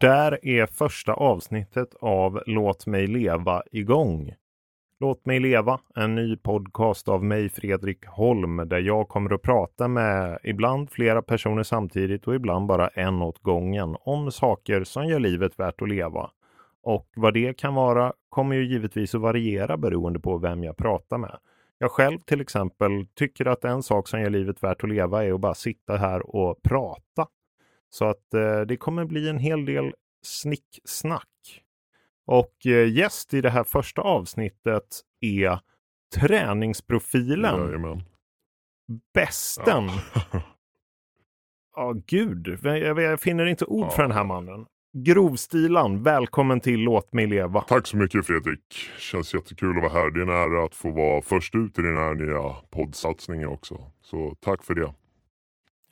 Där är första avsnittet av Låt mig leva igång. Låt mig leva, en ny podcast av mig Fredrik Holm där jag kommer att prata med ibland flera personer samtidigt och ibland bara en åt gången om saker som gör livet värt att leva. Och vad det kan vara kommer ju givetvis att variera beroende på vem jag pratar med. Jag själv till exempel tycker att en sak som gör livet värt att leva är att bara sitta här och prata. Så att eh, det kommer bli en hel del snicksnack. Och eh, gäst i det här första avsnittet är träningsprofilen. Jajamän. Bästen. Ja, oh, gud. Jag, jag, finner inte ord ja. för den här mannen. Grovstilan, välkommen till Låt mig leva. Tack så mycket Fredrik. Känns jättekul att vara här. Det är en ära att få vara först ut i den här nya poddsatsningen också. Så tack för det.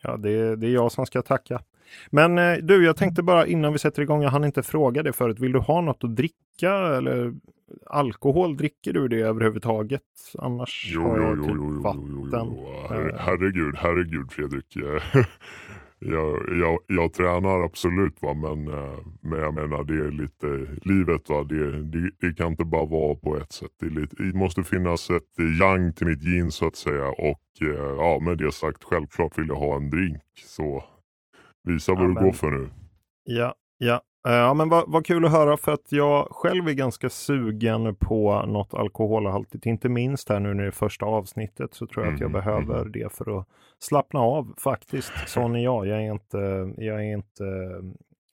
Ja, det, det är jag som ska tacka. Men eh, du, jag tänkte bara innan vi sätter igång, jag hann inte fråga dig förut. Vill du ha något att dricka eller alkohol? Dricker du det överhuvudtaget? Annars jo, har jag jo, typ jo, vatten. Her herregud, herregud Fredrik. jag, jag, jag tränar absolut va, men, eh, men jag menar det är lite livet va. Det, det, det kan inte bara vara på ett sätt. Det, lite, det måste finnas ett yang till mitt gin så att säga och eh, ja med det sagt självklart vill jag ha en drink. Så visa vad ja, du men, går för nu. Ja, ja. Eh, ja men vad, vad kul att höra för att jag själv är ganska sugen på något alkoholhaltigt. Inte minst här nu när det är första avsnittet så tror jag mm, att jag mm, behöver mm. det för att slappna av faktiskt. Sån är jag. Jag är inte, jag är inte,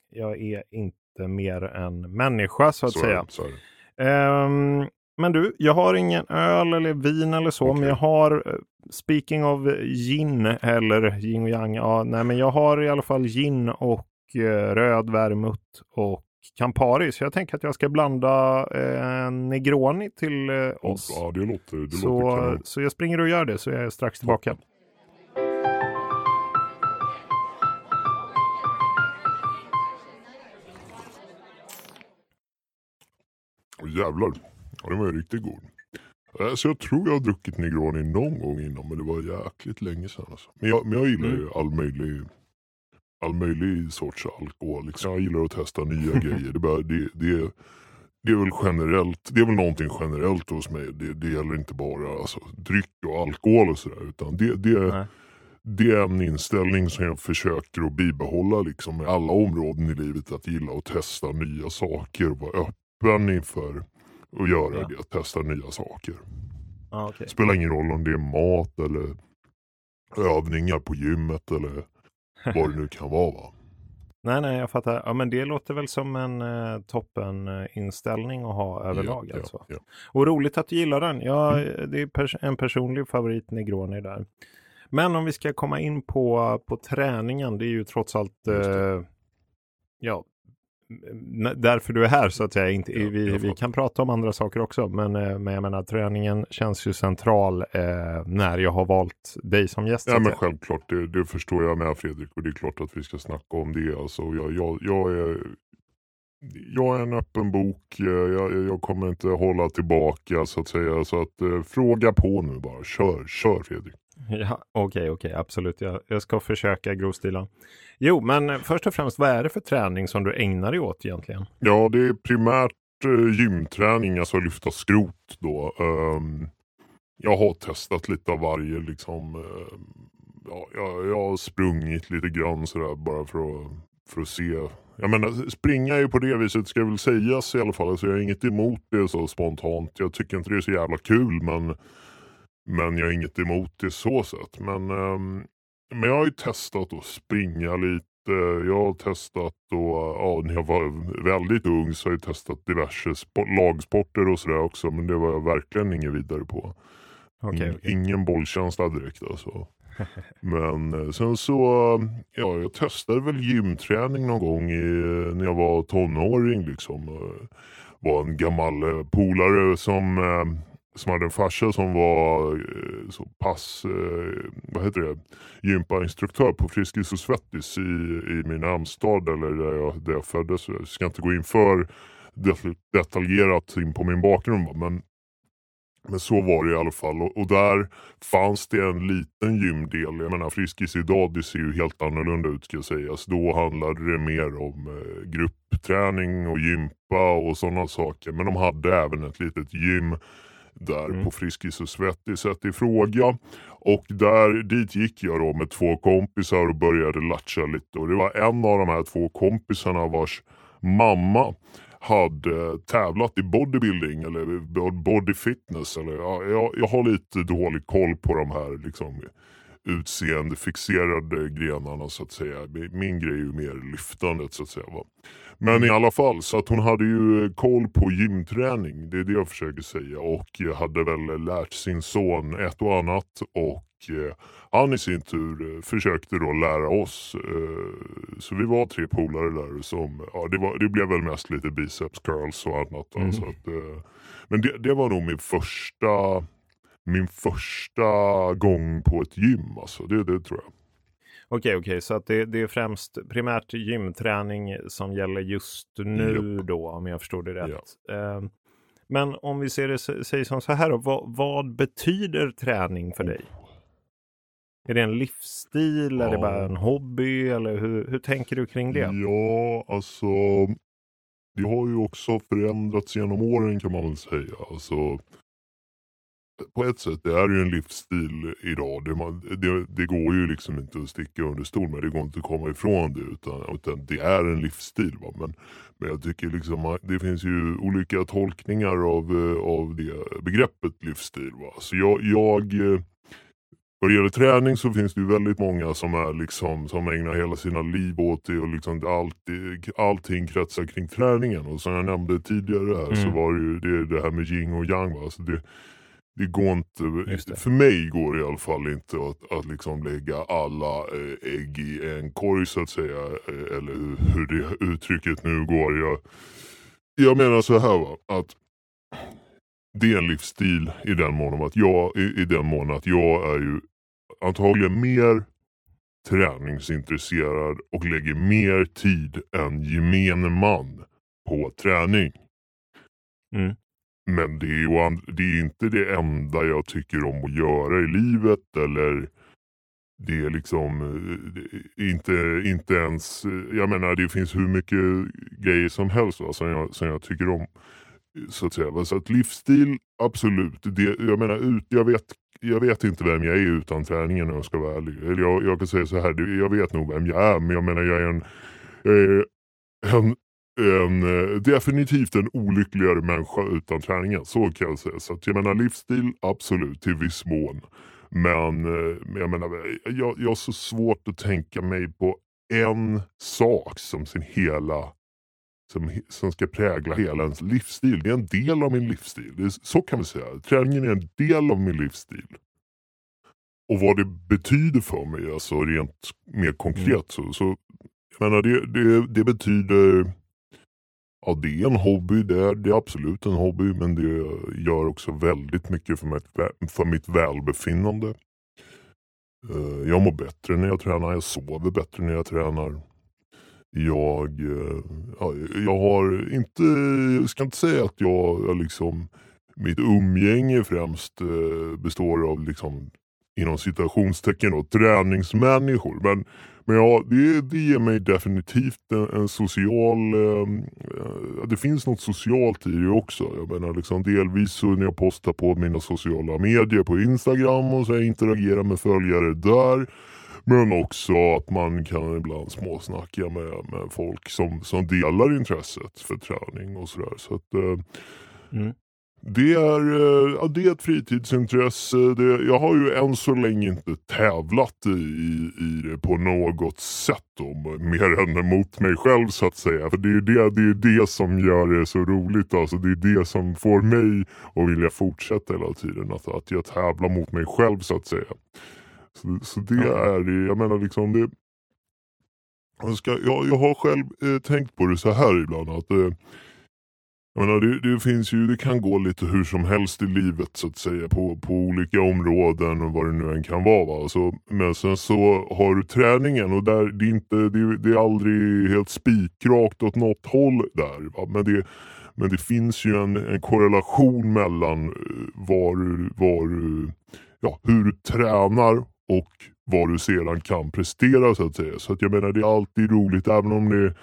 jag är inte mer än människa så att sorry, säga. Sorry. Um, men du, jag har ingen öl eller vin eller så, okay. men jag har eh, Speaking of gin eller yin och yang. Ja, nej, men jag har i alla fall gin och eh, röd vermouth och Campari. Så jag tänker att jag ska blanda eh, Negroni till eh, oss. Ja, det låter, det så, låter så jag springer och gör det så jag är strax tillbaka. Jävlar. Ja, den var ju riktigt god. Alltså jag tror jag har druckit Negroni någon gång innan men det var jäkligt länge sedan. Alltså. Men, jag, men jag gillar ju mm. all möjlig, all möjlig sorts alkohol. Liksom. Jag gillar att testa nya grejer. Det, bara, det, det, det är väl generellt, det är väl någonting generellt hos mig. Det, det gäller inte bara alltså, dryck och alkohol och sådär. Utan det, det, det är en inställning som jag försöker att bibehålla liksom, i alla områden i livet. Att gilla att testa nya saker och vara öppen inför att göra ja. det, att testa nya saker. Ah, okay. Spelar ingen roll om det är mat eller övningar på gymmet eller vad det nu kan vara. Va? Nej, nej, jag fattar. Ja, men det låter väl som en eh, toppen eh, inställning att ha överlag. Ja, alltså. Ja. Och roligt att du gillar den. Ja, mm. Det är pers en personlig favorit Negroni där. Men om vi ska komma in på, på träningen, det är ju trots allt eh, ja, därför du är här så att säga. Inte, vi, vi kan prata om andra saker också, men, eh, men jag menar träningen känns ju central eh, när jag har valt dig som gäst. Ja men självklart, det, det, förstår jag med Fredrik och det är klart att vi ska snacka om det. Alltså, jag, jag, jag är jag är en öppen bok, eh, jag, jag, kommer inte hålla tillbaka så att säga. Så att eh, fråga på nu bara, kör, kör Fredrik. Ja, Okej, okay, okej, okay, absolut. Jag, jag ska försöka grovstila. Jo, men först och främst, vad är det för träning som du ägnar dig åt egentligen? Ja, det är primärt eh, gymträning, alltså lyfta skrot då. Um, jag har testat lite av varje liksom. Uh, ja, jag, jag har sprungit lite grann sådär bara för att, för att se. Jag menar, springa är ju på det viset ska väl sägas i alla fall. Alltså, jag har inget emot det så spontant. Jag tycker inte det är så jävla kul men men jag har inget emot det så sätt. Men, um, men jag har ju testat att springa lite. Jag har testat och ja, när jag var väldigt ung så har jag testat diverse lagsporter och sådär också. Men det var jag verkligen ingen vidare på. Okay, okay. Ingen bollkänsla direkt alltså. Men eh, sen så, ja jag testade väl gymträning någon gång i, när jag var tonåring liksom. var en gammal eh, polare som eh, som hade en farsa som var eh, så pass, eh, vad heter det, gympainstruktör på Friskis och Svettis i, i min hemstad eller där jag, där jag föddes. Jag ska inte gå in för detaljerat in på min bakgrund men Men så var det i alla fall och, och där fanns det en liten gymdel. Jag menar Friskis idag det ser ju helt annorlunda ut ska sägas. Då handlade det mer om eh, gruppträning och gympa och sådana saker. Men de hade även ett litet gym där mm. på Friskis och Svettis i fråga. Och där, dit gick jag då med två kompisar och började latcha lite. Och det var en av de här två kompisarna vars mamma hade tävlat i bodybuilding eller body fitness. Eller, ja, jag, jag har lite dålig koll på de här liksom, utseendefixerade grenarna så att säga. Min grej är ju mer lyftandet så att säga. Va? Men i alla fall, så att hon hade ju koll på gymträning. Det är det jag försöker säga. Och hade väl lärt sin son ett och annat. Och eh, han i sin tur eh, försökte då lära oss. Eh, så vi var tre polare där som, ja det, var, det blev väl mest lite biceps curls och annat. Mm. Så att, men det, det var nog min första min första gång på ett gym. Alltså. Det, det tror jag. Okej, okej, så att det, det, är främst primärt gymträning som gäller just nu yep. då, om jag förstår det rätt. Ja. Uh, men om vi ser det säger som så här då, vad, vad, betyder träning för dig? Är det en livsstil, ja. är det bara en hobby eller hur, hur tänker du kring det? Ja, alltså det har ju också förändrats genom åren kan man väl säga. Alltså, på ett sätt det är ju en livsstil idag. Det, man, det, det, går ju liksom inte att sticka under stol med. Det går inte att komma ifrån det. Utan, utan det är en livsstil. Va? Men, men jag tycker liksom det finns ju olika tolkningar av, eh, av det begreppet livsstil. Va? Så jag, jag eh, vad det gäller träning så finns det ju väldigt många som, är liksom, som ägnar hela sina liv åt det och liksom alltid, allting kretsar kring träningen. Och som jag nämnde tidigare här mm. så var det ju det, det här med yin och yang. Va? Så det, det går inte, för mig går det i alla fall inte att, att liksom lägga alla eh, ägg i en korg så att säga. Eh, eller hur det uttrycket nu går. Jag, jag menar så här va, att det är en livsstil i den mån att jag, i, i den mån att jag är ju antagligen mer träningsintresserad och lägger mer tid än gemene man på träning. Mm. Men det är, det är inte det enda jag tycker om att göra i livet. Eller det är liksom eh, inte, inte ens... Eh, jag menar det finns hur mycket grejer som helst va, som, jag, som jag tycker om. Så att säga. Så att livsstil, absolut. Det, jag menar ut, jag vet, jag vet inte vem jag är utan träningen om jag ska vara ärlig. Eller jag, jag kan säga så här, jag vet nog vem jag är men jag menar jag är en, eh, en en, eh, definitivt en olyckligare människa utan träningen. Så kan jag säga. Så att jag menar livsstil, absolut till viss mån. Men eh, jag menar, jag, jag har så svårt att tänka mig på en sak som sin hela som, som ska prägla hela ens livsstil. Det är en del av min livsstil. Är, så kan vi säga. Träningen är en del av min livsstil. Och vad det betyder för mig, alltså rent mer konkret. Mm. Så, så jag menar, det, det, det betyder Ja, det är en hobby. Det är, det är absolut en hobby. Men det gör också väldigt mycket för mitt, för mitt välbefinnande. Eh, jag mår bättre när jag tränar. Jag sover bättre när jag tränar. Jag, eh, jag har inte, jag ska inte säga att jag, jag liksom, mitt umgänge främst eh, består av liksom inom citationstecken då, träningsmänniskor. Men men ja, det, det ger mig definitivt en, en social... Ehm, eh, det finns något socialt i det också. Jag menar liksom delvis så när jag postar på mina sociala medier på Instagram och så jag interagerar med följare där. Men också att man kan ibland småsnacka med, med folk som, som delar intresset för träning och sådär. Så att, eh, mm. Det är, eh, ja, det är ett fritidsintresse. Det, jag har ju än så länge inte tävlat i, i det på något sätt. Då, mer än mot mig själv så att säga. För det är det, det, är det som gör det så roligt. Alltså, det är det som får mig att vilja fortsätta hela tiden. Att, att jag tävlar mot mig själv så att säga. Så, så det är, jag menar liksom det. Jag, ska, jag, jag har själv eh, tänkt på det så här ibland. att eh, jag menar, det, det, finns ju, det kan gå lite hur som helst i livet så att säga på, på olika områden och vad det nu än kan vara. Va? Alltså, men sen så har du träningen och där, det, är inte, det, det är aldrig helt spikrakt åt något håll där. Va? Men, det, Men det finns ju en, en korrelation mellan eh, var, var, ja, hur du tränar och vad du sedan kan prestera så att säga. Så att jag menar det är alltid roligt även om det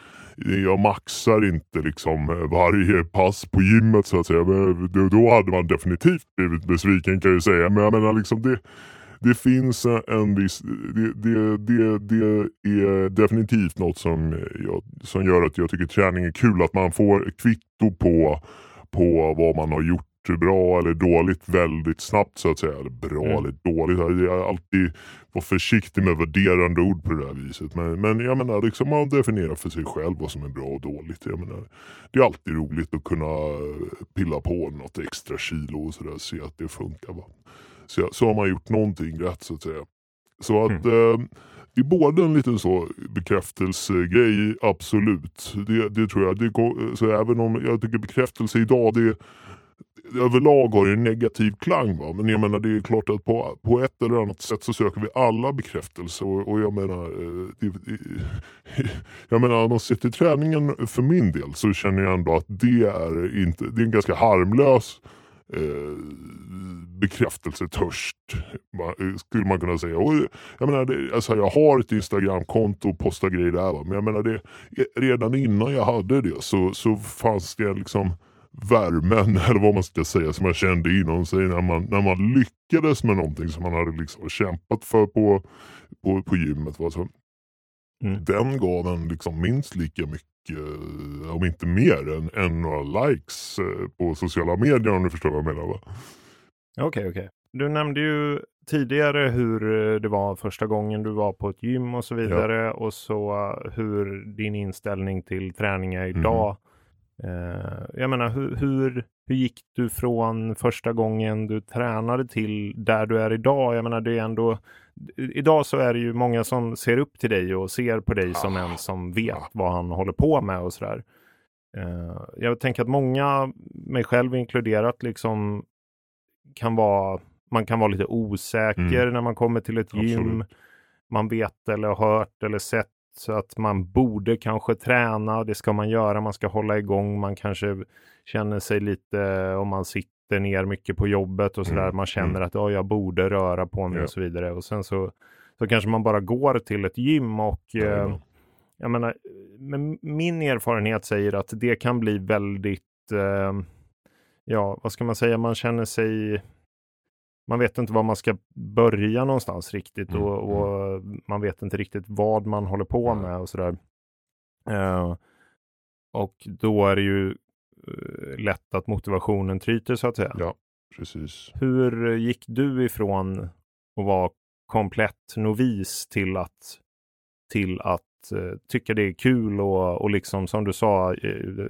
jag maxar inte liksom eh, varje pass på gymmet så att säga. Men eh, då hade man definitivt blivit besviken kan jag säga. Men jag menar liksom det, det finns en viss, det, det, det, det är definitivt något som, jag, som gör att jag tycker träning är kul. Att man får kvitto på, på vad man har gjort bra eller dåligt väldigt snabbt så att säga. Eller bra mm. eller dåligt. Jag är alltid var försiktig med värderande ord på det där viset. Men, men jag menar, liksom man definierar för sig själv vad som är bra och dåligt. Jag menar, det är alltid roligt att kunna pilla på något extra kilo och sådär. Se att det funkar. Va? Så, så har man gjort någonting rätt så att säga. Så att mm. eh, det är både en liten så bekräftelsegrej, absolut. Det, det tror jag. Det går, så även om jag tycker bekräftelse idag, det överlag har ju en negativ klang. Va? Men jag menar det är klart att på, på ett eller annat sätt så söker vi alla bekräftelse. Och, och jag menar, eh, det, det, jag menar om man ser till träningen för min del så känner jag ändå att det är, inte, det är en ganska harmlös eh, bekräftelsetörst skulle man kunna säga. Och jag, menar, det, alltså jag har ett Instagramkonto och postar grejer där. Va? Men jag menar det, redan innan jag hade det så, så fanns det liksom värmen eller vad man ska säga som man kände inom sig när man, när man lyckades med någonting som man hade liksom kämpat för på, på, på gymmet. Va? Så, mm. Den gav en liksom minst lika mycket, om inte mer, än, än några likes eh, på sociala medier om du förstår vad jag menar. Okej, okej. Okay, okay. Du nämnde ju tidigare hur eh, det var första gången du var på ett gym och så vidare ja. och så eh, hur din inställning till träning är idag. Mm. Uh, jag menar, hur, hur, hur gick du från första gången du tränade till där du är idag? Jag menar, det är ändå... Idag så är det ju många som ser upp till dig och ser på dig som en som vet vad han håller på med och sådär. Uh, jag tänker att många, mig själv inkluderat, liksom kan vara... Man kan vara lite osäker mm. när man kommer till ett gym. Absolut. Man vet eller har hört eller sett så att man borde kanske träna, det ska man göra, man ska hålla igång, man kanske känner sig lite, om man sitter ner mycket på jobbet och sådär, mm. man känner mm. att oh, jag borde röra på mig ja. och så vidare. Och sen så, så kanske man bara går till ett gym och ja, eh, jag menar, men min erfarenhet säger att det kan bli väldigt, eh, ja, vad ska man säga, man känner sig man vet inte var man ska börja någonstans riktigt mm. och, och, mm. man vet inte riktigt vad man håller på med och sådär. Uh, och då är det ju uh, lätt att motivationen tryter så att säga. Ja, precis. Hur gick du ifrån att vara komplett novis till att, till att uh, tycka det är kul och, och liksom som du sa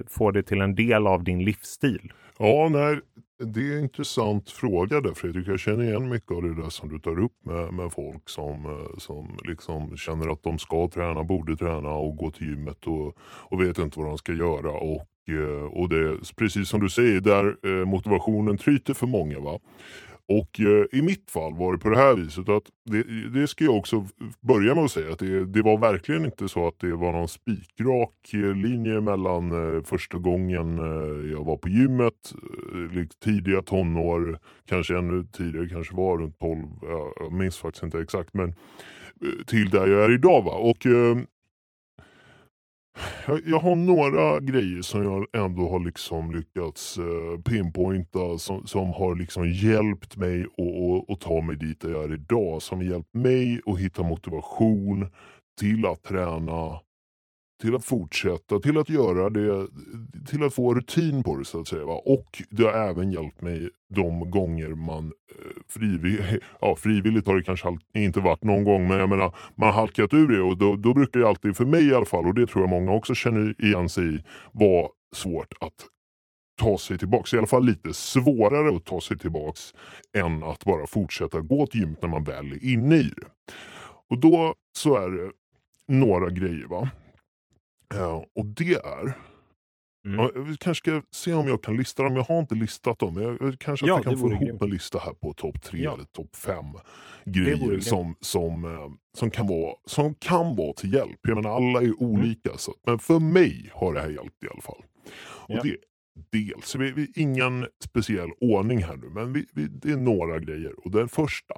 få det till en del av din livsstil? Ja, nej, det är en intressant fråga där Fredrik. Jag känner igen mycket av det där som du tar upp med, med folk som, eh, som liksom känner att de ska träna, borde träna och gå till gymmet och, och vet inte vad de ska göra. Och, eh, och det precis som du säger, där eh, motivationen tryter för många. va och eh, i mitt fall var det på det här viset att det, det ska jag också börja med att säga att det, det var verkligen inte så att det var någon spikrak eh, linje mellan eh, första gången eh, jag var på gymmet, eh, tidiga tonår, kanske ännu tidigare, kanske var runt 12, jag minns faktiskt inte exakt, men eh, till där jag är idag. Va? Och eh, jag, har några grejer som jag ändå har liksom lyckats eh, pinpointa som, som har liksom hjälpt mig att ta mig dit där jag är idag. Som har hjälpt mig att hitta motivation till att träna till att fortsätta, till att göra det, till att få rutin på det så att säga. Va? Och det har även hjälpt mig de gånger man eh, frivilligt, ja frivilligt har det kanske inte varit någon gång men jag menar man har halkat ur det och då, då brukar det alltid, för mig i alla fall och det tror jag många också känner igen sig i, vara svårt att ta sig tillbaks. I alla fall lite svårare att ta sig tillbaks än att bara fortsätta gå till gymmet när man väl är inne i det. Och då så är det några grejer. va Ja, och det är... Mm. Ja, vi kanske ska se om jag kan lista dem. Jag har inte listat dem. Jag, kanske ja, att jag kan få ihop grymt. en lista här på topp tre ja. eller topp fem grejer som, som, eh, som, kan vara, som kan vara till hjälp. Jag menar alla är mm. olika. Mm. Så, men för mig har det här hjälpt i alla fall. Och det, dels, vi, vi, ingen speciell ordning här nu, men vi, vi, det är några grejer. Och den första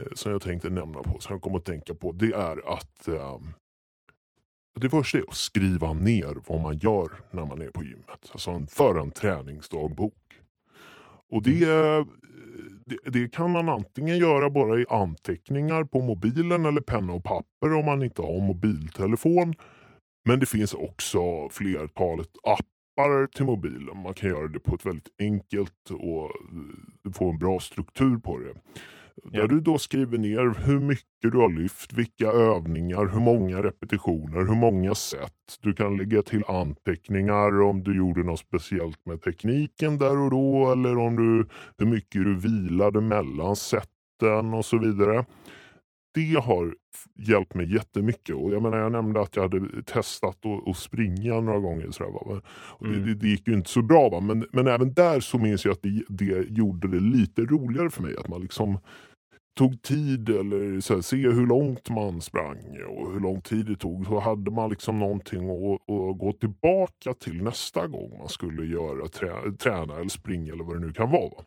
eh, som jag tänkte nämna på, som jag kommer att tänka på, det är att eh, det första är att skriva ner vad man gör när man är på gymmet. Alltså för en träningsdagbok. Och det, mm. det, det, kan man antingen göra bara i anteckningar på mobilen eller penna och papper om man inte har mobiltelefon. Men det finns också flertalet appar till mobilen. Man kan göra det på ett väldigt enkelt och få en bra struktur på det. Där ja. du då skriver ner hur mycket du har lyft, vilka övningar, hur många repetitioner, hur många set. Du kan lägga till anteckningar om du gjorde något speciellt med tekniken där och då eller om du, hur mycket du vilade mellan seten och så vidare. Det har hjälpt mig jättemycket. Och jag, menar, jag nämnde att jag hade testat att springa några gånger. Så va? Och mm. det, det, gick ju inte så bra. Va? Men, men även där så minns jag att det, det gjorde det lite roligare för mig. Att man liksom tog tid eller så här, se hur långt man sprang och hur lång tid det tog. Så hade man liksom någonting att, att gå tillbaka till nästa gång man skulle göra trä, träna eller springa eller vad det nu kan vara. Va?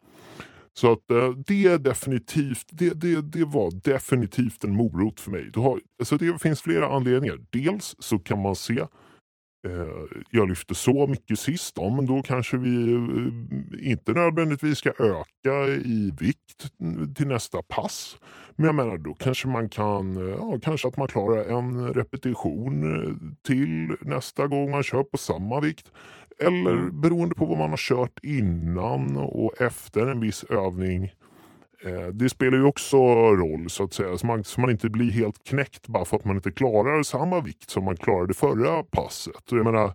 Så att eh, det är definitivt, det, det, det var definitivt en morot för mig. Du har, alltså det finns flera anledningar. Dels så kan man se eh, jag lyfte så mycket sist, ja, men då kanske vi eh, inte nödvändigtvis ska öka i vikt till nästa pass. Men jag menar då kanske man kan, eh, ja, kanske att man klarar en repetition till nästa gång man kör på samma vikt. Eller mm. beroende på vad man har kört innan och efter en viss övning. Eh, det spelar ju också roll så att säga, så man, så man, inte blir helt knäckt bara för att man inte klarar samma vikt som man klarade förra passet. jag menar,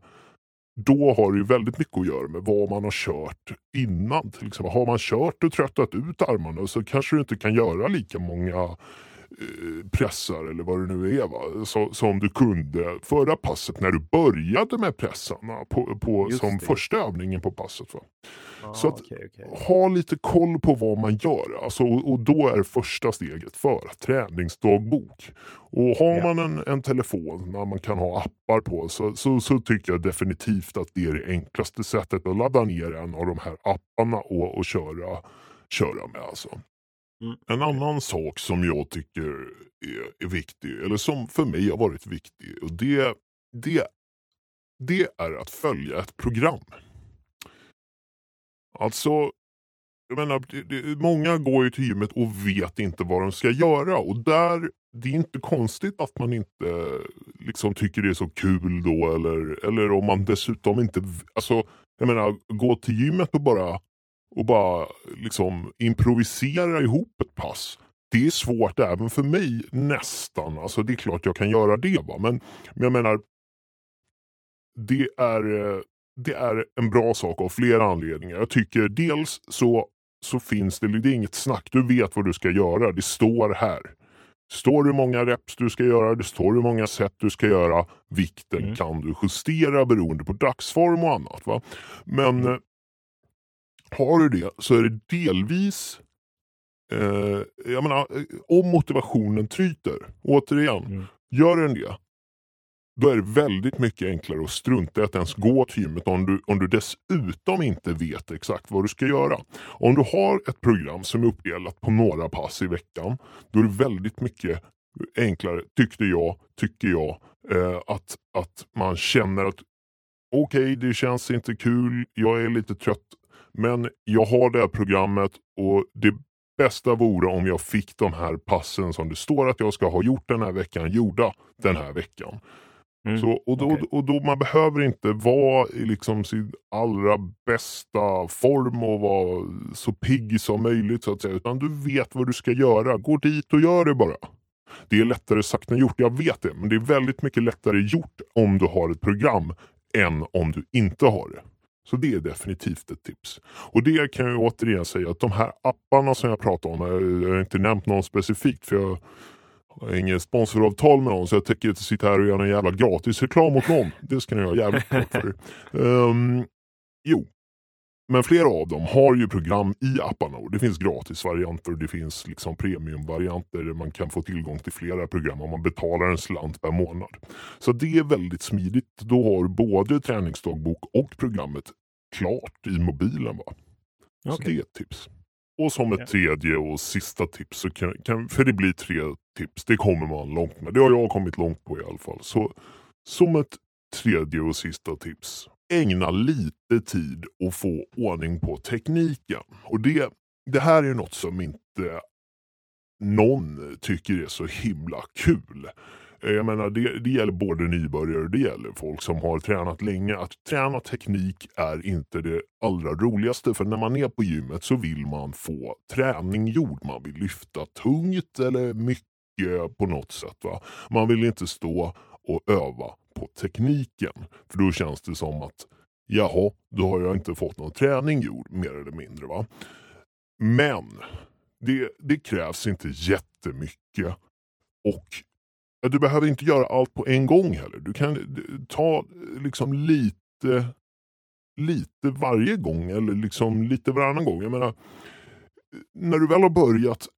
då har det ju väldigt mycket att göra med vad man har kört innan. Till exempel. Har man kört och tröttat ut armarna så kanske du inte kan göra lika många pressar eller vad det nu är va? Så, som du kunde förra passet när du började med pressarna på, på som det. första övningen på passet. Va? Ah, så att okay, okay. ha lite koll på vad man gör alltså, och, och då är första steget för träningsdagbok. Och har ja. man en, en telefon där man kan ha appar på så, så, så, tycker jag definitivt att det är det enklaste sättet att ladda ner en av de här apparna och, och köra, köra med. Alltså. Mm. En annan sak som jag tycker är, är, viktig, eller som för mig har varit viktig, och det, det, det är att följa ett program. Alltså, jag menar, det, det, många går ju till gymmet och vet inte vad de ska göra. Och där, Det är inte konstigt att man inte liksom tycker det är så kul då. Eller, eller om man dessutom inte... Alltså, jag menar, gå till gymmet och bara och bara liksom improvisera ihop ett pass. Det är svårt även för mig nästan. Alltså det är klart jag kan göra det. Va? Men, men jag menar, det är, det är en bra sak av flera anledningar. Jag tycker dels så, så finns det, det är inget snack. Du vet vad du ska göra. Det står här. Står hur många reps du ska göra, det står hur många set du ska göra. Vikten mm. kan du justera beroende på dagsform och annat. Va? Men mm. Har du det så är det delvis eh, jag menar, eh, om motivationen tryter, återigen, mm. gör den det, då är det väldigt mycket enklare att strunta i att ens gå till gymmet om du, om du dessutom inte vet exakt vad du ska göra. Om du har ett program som är uppdelat på några pass i veckan, då är det väldigt mycket enklare, tyckte jag, tycker jag, eh, att, att man känner att okej, okay, det känns inte kul, jag är lite trött men jag har det här programmet och det bästa vore om jag fick de här passen som det står att jag ska ha gjort den här veckan, gjorda den här veckan. Mm, så, och, då, okay. och då Man behöver inte vara i liksom sin allra bästa form och vara så pigg som möjligt. Så att säga. Utan du vet vad du ska göra. Gå dit och gör det bara. Det är lättare sagt än gjort, jag vet det. Men det är väldigt mycket lättare gjort om du har ett program än om du inte har det. Så det är definitivt ett tips. Och det kan jag återigen säga att de här apparna som jag pratar om, jag har inte nämnt någon specifikt för jag har inget sponsoravtal med någon så jag tänker inte sitta här och göra en jävla gratis reklam åt någon. Det ska ni ha jävligt klart för um, Jo, men flera av dem har ju program i apparna och det finns gratisvarianter och det finns liksom premiumvarianter där man kan få tillgång till flera program om man betalar en slant per månad. Så det är väldigt smidigt. Då har både träningsdagbok och programmet klart i mobilen. va. Så Okej. det är ett tips. Och som ett tredje och sista tips, så kan, kan, för det blir tre tips, det kommer man långt med. Det har jag kommit långt på i alla fall. Så som ett tredje och sista tips, ägna lite tid och få ordning på tekniken. Och det, det här är något som inte någon tycker är så himla kul. Eh, jag menar, det, det gäller både nybörjare och det gäller folk som har tränat länge. Att träna teknik är inte det allra roligaste för när man är på gymmet så vill man få träning gjord. Man vill lyfta tungt eller mycket på något sätt. Va? Man vill inte stå och öva på tekniken. För då känns det som att jaha, då har jag inte fått någon träning gjord mer eller mindre. va. Men det, det krävs inte jättemycket. Och du behöver inte göra allt på en gång heller. Du kan ta liksom lite, lite varje gång eller liksom lite varannan gång. Jag menar, när du väl har börjat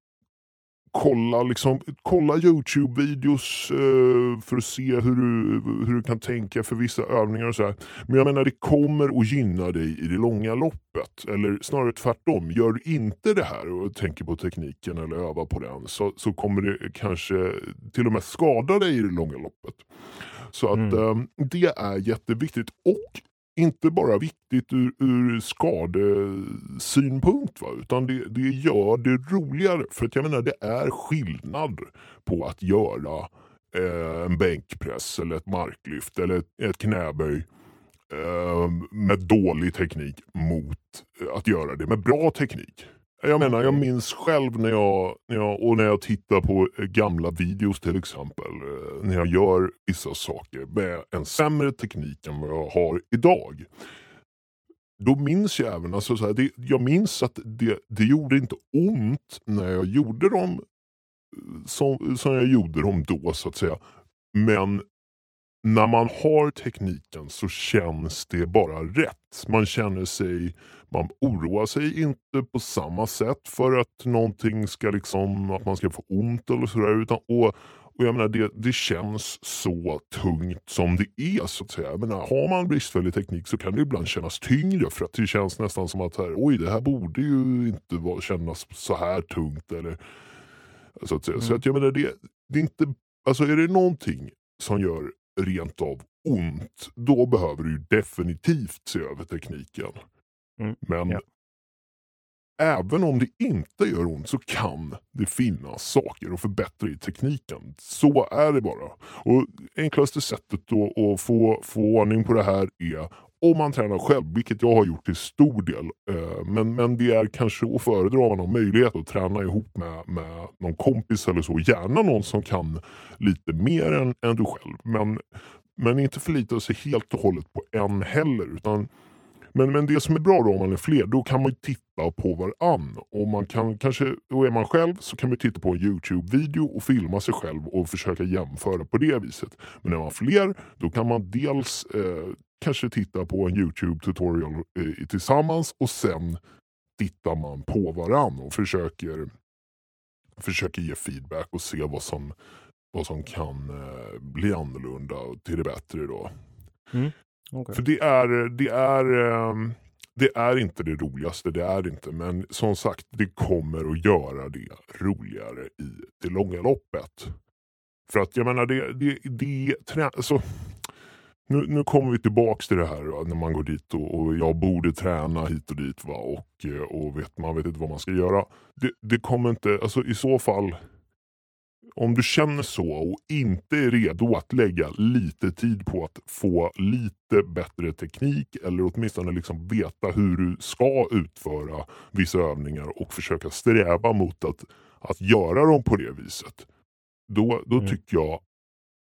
kolla, liksom, kolla Youtube-videos eh, för att se hur du, hur du kan tänka för vissa övningar och så här. Men jag menar det kommer att gynna dig i det långa loppet. Eller snarare tvärtom. Gör du inte det här och tänker på tekniken eller övar på den så, så kommer det kanske till och med skada dig i det långa loppet. Så att Mm. eh, det är jätteviktigt. Och inte bara viktigt ur, ur skadesynpunkt va? utan det, det gör det roligare. För att jag menar det är skillnad på att göra eh, en bänkpress eller ett marklyft eller ett, ett knäböj eh, med dålig teknik mot att göra det med bra teknik. Jag menar, jag minns själv när jag, när jag, och när jag tittar på eh, gamla videos till exempel, eh, när jag gör vissa saker med en sämre teknik än vad jag har idag. Då minns jag även, alltså så här, det, jag minns att det, det gjorde inte ont när jag gjorde dem eh, som, som jag gjorde dem då så att säga. Men när man har tekniken så känns det bara rätt. Man känner sig, man oroar sig inte på samma sätt för att någonting ska liksom, att man ska få ont eller sådär. Utan, och, och jag menar det, det känns så tungt som det är så att säga. Jag menar, har man bristfällig teknik så kan det ibland kännas tyngre för att det känns nästan som att här, oj det här borde ju inte vara, kännas så här tungt. Eller, så att säga. Så Mm. att jag menar det, det är inte, alltså är det någonting som gör rent av ont, då behöver du definitivt se över tekniken. Mm, Men ja. även om det inte gör ont så kan det finnas saker att förbättra i tekniken. Så är det bara. Och enklaste sättet då att få, få ordning på det här är om man tränar själv, vilket jag har gjort till stor del. Eh, men, men det är kanske att föredra om man har möjlighet att träna ihop med, med någon kompis eller så. Gärna någon som kan lite mer än, än du själv. Men, men inte förlita sig helt och hållet på en heller. Utan, men, men det som är bra då om man är fler, då kan man ju titta på varann. Och, man kan, kanske, och är man själv så kan man titta på en Youtube-video och filma sig själv och försöka jämföra på det viset. Men är man fler, då kan man dels eh, kanske titta på en Youtube-tutorial eh, tillsammans och sen tittar man på varann och försöker, försöker ge feedback och se vad som, vad som kan eh, bli annorlunda och till det bättre. då. Okej. För det är, det, är, ehm, det är inte det roligaste, det är det inte. Men som sagt, det kommer att göra det roligare i det långa loppet. För att jag menar, det, det, det trä, alltså, nu, nu kommer vi tillbaks till det här va, när man går dit och, och jag borde träna hit och dit va, och, eh, och vet, man vet inte vad man ska göra. Det, det kommer inte, alltså i så fall om du känner så och inte är redo att lägga lite tid på att få lite bättre teknik eller åtminstone liksom veta hur du ska utföra vissa övningar och försöka sträva mot att, att göra dem på det viset. Då, då, Mm. tycker jag,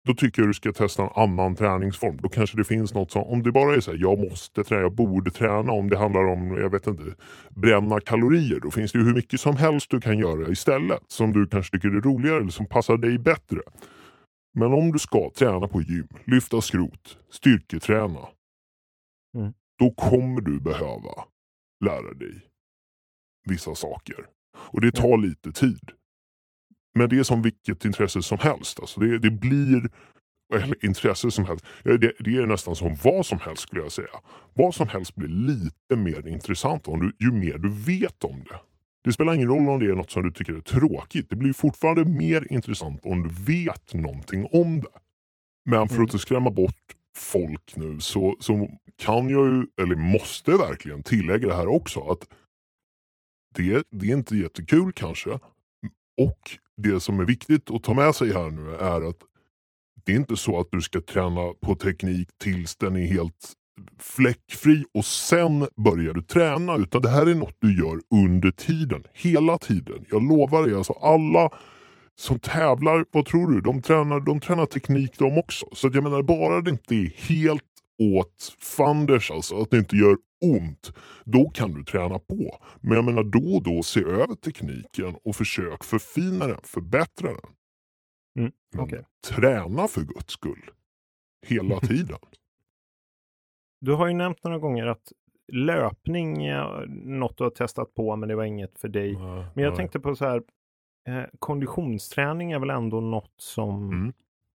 då tycker jag du ska testa en annan träningsform. Då kanske det finns något som, om det bara är så här, jag måste träna, jag borde träna. Om det handlar om, jag vet inte, bränna kalorier. Då finns det ju hur mycket som helst du kan göra istället. Som du kanske tycker är roligare eller som passar dig bättre. Men om du ska träna på gym, lyfta skrot, styrketräna. Mm. Då kommer du behöva lära dig vissa saker. Och det tar lite tid. Men det är som vilket intresse som helst. Alltså det, det blir eller intresse som helst. Det, det, är nästan som vad som helst skulle jag säga. Vad som helst blir lite mer intressant om du, ju mer du vet om det. Det spelar ingen roll om det är något som du tycker är tråkigt. Det blir fortfarande mer intressant om du vet någonting om det. Men för att inte skrämma bort folk nu så, så kan jag ju, eller måste verkligen tillägga det här också. att det, det är inte jättekul kanske. Och det som är viktigt att ta med sig här nu är att det är inte så att du ska träna på teknik tills den är helt fläckfri och sen börjar du träna. Utan det här är något du gör under tiden. Hela tiden. Jag lovar dig. Alltså alla som tävlar, vad tror du? De tränar, de tränar teknik de också. Så jag menar bara det inte är helt åt fanders, alltså att det inte gör ont, då kan du träna på. Men jag menar då och då se över tekniken och försök förfina den, förbättra den. Mm, okay. Träna för guds skull. Hela tiden. Du har ju nämnt några gånger att löpning är något du har testat på men det var inget för dig. Nej, men jag nej. tänkte på så här, eh, konditionsträning är väl ändå något som mm.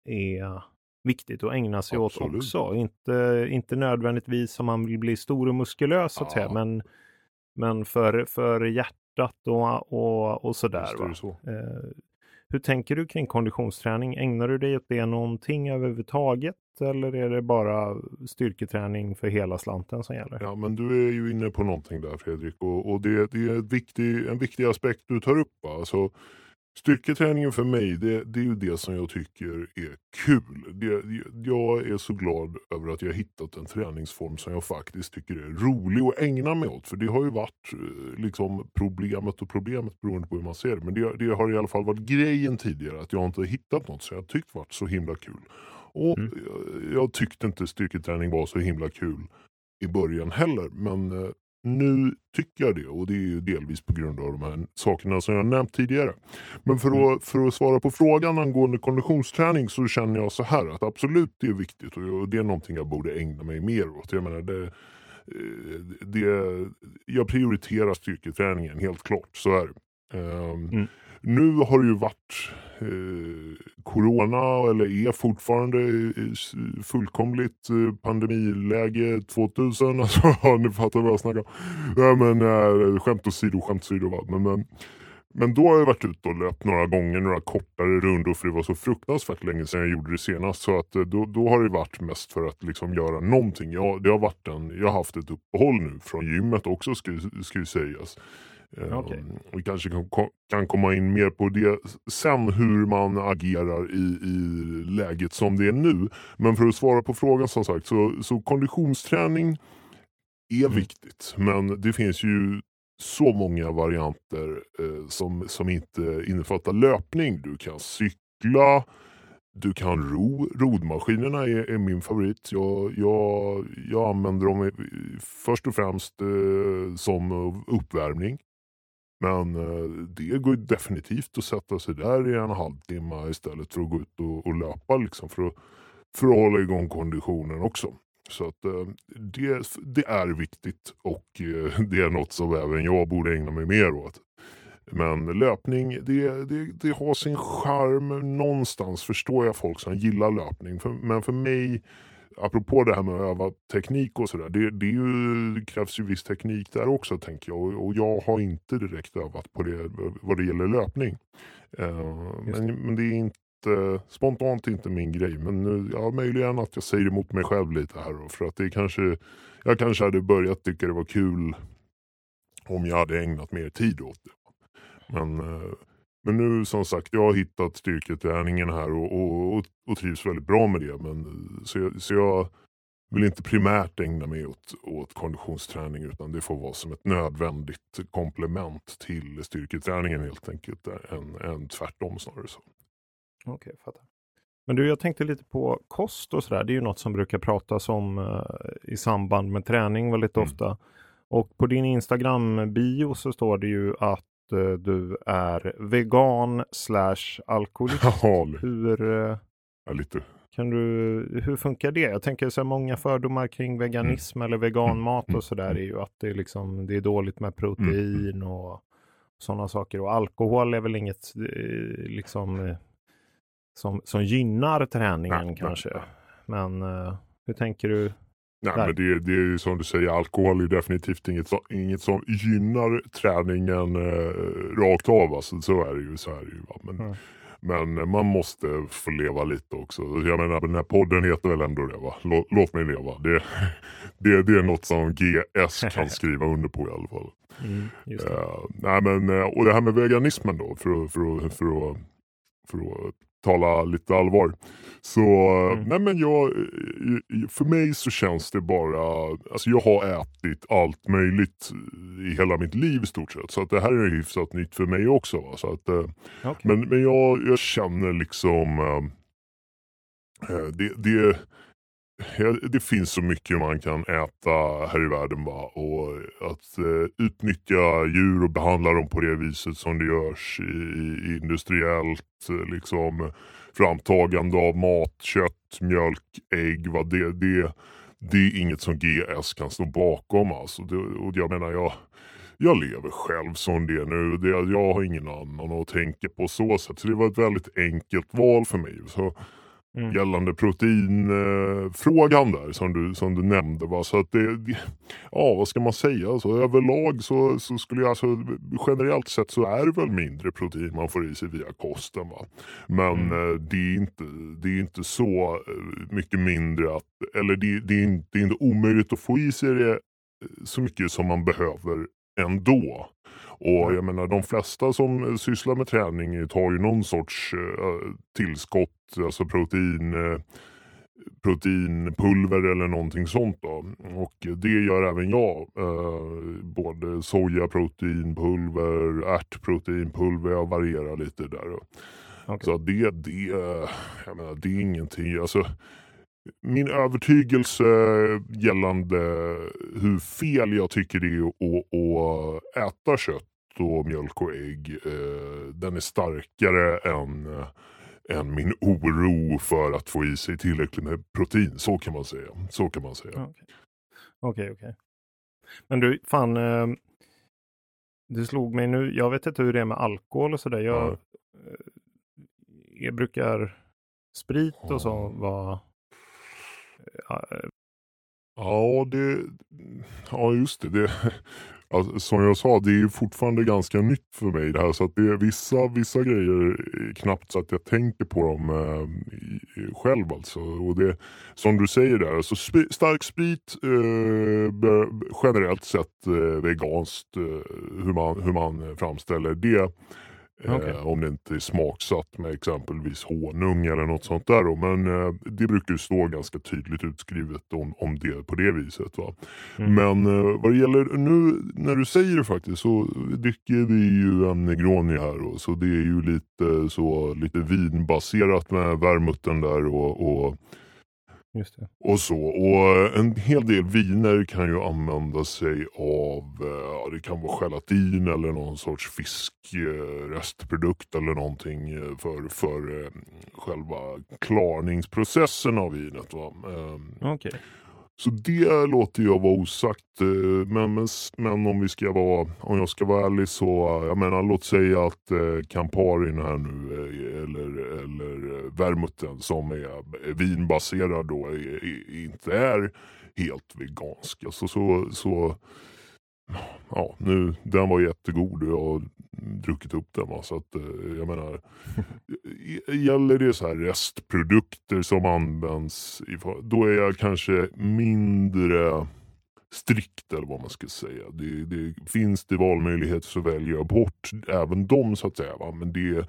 är viktigt att ägna sig Absolut. åt också. Inte, inte nödvändigtvis om man vill bli stor och muskulös så att ja. säga, men, men för, för hjärtat och, och, och sådär. Så. Eh, hur tänker du kring konditionsträning? Ägnar du dig åt det någonting överhuvudtaget? Eller är det bara styrketräning för hela slanten som gäller? Ja, men du är ju inne på någonting där Fredrik. Och, och det, det, är viktig, en viktig aspekt du tar upp. Alltså, Styrketräningen för mig, det, det, är ju det som jag tycker är kul. Det, jag är så glad över att jag hittat en träningsform som jag faktiskt tycker är rolig att ägna mig åt. För det har ju varit eh, liksom problemet och problemet beroende på hur man ser det. Men det, det har i alla fall varit grejen tidigare att jag inte hittat något som jag tyckt varit så himla kul. Och mm. jag, jag tyckte inte styrketräning var så himla kul i början heller. Men eh, nu tycker jag det och det är delvis på grund av de här sakerna som jag nämnt tidigare. Men för mm. att, för att svara på frågan angående konditionsträning så känner jag så här att absolut det är viktigt och det är någonting jag borde ägna mig mer åt. Jag menar det, eh, det, jag prioriterar styrketräningen helt klart, så är det. Um, mm. Nu har det ju varit eh, corona, eller är fortfarande fullkomligt eh, pandemiläge 2000. Alltså, ni fattar vad jag snackar om. Ja, men, eh, skämt åsido, skämt åsido. Men, men, men då har jag varit ute och löpt några gånger, några kortare rundor för det var så fruktansvärt länge sedan jag gjorde det senast. Så att eh, då, då har det varit mest för att liksom göra någonting. Jag, det har varit en, jag har haft ett uppehåll nu från gymmet också ska, ska sägas. Okay. Ehm, vi kanske kan, kan komma in mer på det sen hur man agerar i, i läget som det är nu. Men för att svara på frågan som sagt så, så konditionsträning är mm. viktigt. Men det finns ju så många varianter eh, som, som inte innefattar löpning. Du kan cykla, du kan ro. Rodmaskinerna är, är min favorit. Jag, jag, jag använder dem först och främst eh, som uppvärmning. Men eh, det går definitivt att sätta sig där i en halvtimme istället för att gå ut och, och löpa liksom för, att, för att hålla igång konditionen också. Så att eh, det, det är viktigt och eh, det är något som även jag borde ägna mig mer åt. Men löpning, det, det, det har sin charm. Någonstans förstår jag folk som gillar löpning. För, men för mig apropå det här med att öva teknik och sådär. Det, det, det, krävs ju viss teknik där också tänker jag. Och, och, jag har inte direkt övat på det vad det gäller löpning. Uh, men, men, det är inte spontant inte min grej. Men ja, möjligen att jag säger emot mig själv lite här. Då, för att det kanske, jag kanske hade börjat tycka det var kul om jag hade ägnat mer tid åt det. Men uh, men nu som sagt, jag har hittat styrketräningen här och, och, och trivs väldigt bra med det. Men, så, jag, så jag vill inte primärt ägna mig åt, åt konditionsträning utan det får vara som ett nödvändigt komplement till styrketräningen helt enkelt. Än, än tvärtom snarare. så. Okej, okay, fattar. Men du, jag tänkte lite på kost och sådär. Det är ju något som brukar pratas om uh, i samband med träning väldigt mm. ofta. Och på din Instagram-bio så står det ju att Eh, du är vegan slash alkoholist. Ja, hur, eh, ja, lite. Kan du, hur funkar det? Jag tänker så många fördomar kring veganism mm. eller veganmat mm. och sådär är ju att det är, liksom, det är dåligt med protein mm. och sådana saker. Och alkohol är väl inget eh, liksom som, som gynnar träningen Nej, kanske. nej. Men eh, hur tänker du? Nej, Där. men det, det är ju som du säger, alkohol är definitivt inget, så, inget som gynnar träningen eh, rakt av. Alltså, så är det ju. Så är ju va? Men, Mm. men man måste få leva lite också. Jag menar, den här podden heter väl ändå det va? Låt, låt mig leva. Det, det, det är något som GS kan skriva under på i alla fall. Det. Eh, nej men, eh, och det här med veganismen då, för, för, för, att, för att tala lite allvar. Så Mm. nej men jag, för mig så känns det bara, alltså jag har ätit allt möjligt i hela mitt liv i stort sett. Så att det här är hyfsat nytt för mig också. Va? Så att, eh, Okej. men, men jag, jag känner liksom, eh, det, det, det finns så mycket man kan äta här i världen. Va? Och att eh, utnyttja djur och behandla dem på det viset som det görs i, i industriellt eh, liksom, framtagande av mat, kött, mjölk, ägg. Va? Det, det, det är inget som GS kan stå bakom. Alltså. Det, och jag menar, jag, jag lever själv som det är nu. Det, jag har ingen annan att tänka på så sätt. Så det var ett väldigt enkelt val för mig. Så Mm. gällande proteinfrågan där som du, som du nämnde. Va? Så att det, det- ja vad ska man säga, alltså, överlag så, så skulle jag alltså, generellt sett så är det väl mindre protein man får i sig via kosten. Va? Men Mm. eh, det, är inte, det är inte så eh, mycket mindre att, eller det, det, är inte, det är inte omöjligt att få i sig det eh, så mycket som man behöver ändå. Och jag menar de flesta som sysslar med träning tar ju någon sorts eh, tillskott, alltså protein, eh, proteinpulver eller någonting sånt. Då. Och det gör även jag. Eh, både sojaproteinpulver, ärtproteinpulver, jag varierar lite där. Okej. Så det, det, jag menar, det är ingenting. Alltså, min övertygelse gällande hur fel jag tycker det är att, att äta kött och mjölk och ägg. Eh, den är starkare än, eh, än min oro för att få i sig tillräckligt med protein. Så kan man säga. Så kan man säga. Okej, okej. okej. Men du, fan. Eh, det slog mig nu. Jag vet inte hur det är med alkohol och sådär. Jag, eh, jag brukar sprit och så vara... Ja, eh, Ja, det, ja just det. det alltså, som jag sa, det är fortfarande ganska nytt för mig det här. Så att det är vissa, vissa grejer är knappt så att jag tänker på dem eh, själv alltså. Och det, som du säger där, alltså sp- stark sprit eh, generellt sett eh, veganskt eh, hur, man, hur man framställer det. Eh, Okej. Om det inte är smaksatt med exempelvis honung eller något sånt där. Då. Men eh, det brukar ju stå ganska tydligt utskrivet om, om det på det viset. Va? Mm. Men eh, vad det gäller nu när du säger det faktiskt så dricker vi ju en Negroni här. Och, så det är ju lite, så, lite vinbaserat med vermouthen där och, och. Och så. Och eh, en hel del viner kan ju använda sig av, eh, ja, det kan vara gelatin eller någon sorts fiskrestprodukt eller någonting eh, för, för eh, själva klarningsprocessen av vinet. Va? Ehm, Okej. Så det låter jag vara osagt. Eh, men, men, men om, vi ska vara, om jag ska vara ärlig så, eh, jag menar låt säga att eh, Camparin här nu eller, eller eh, vermouthen som är vinbaserad då inte är helt vegansk. Alltså så, så ja, nu, den var jättegod och jag har druckit upp den. Va? Så att, eh, jag menar, gäller det så här restprodukter som används, då är jag kanske mindre strikt eller vad man ska säga. Det, det, finns det valmöjligheter så väljer jag bort även dem så att säga. Va? Men det,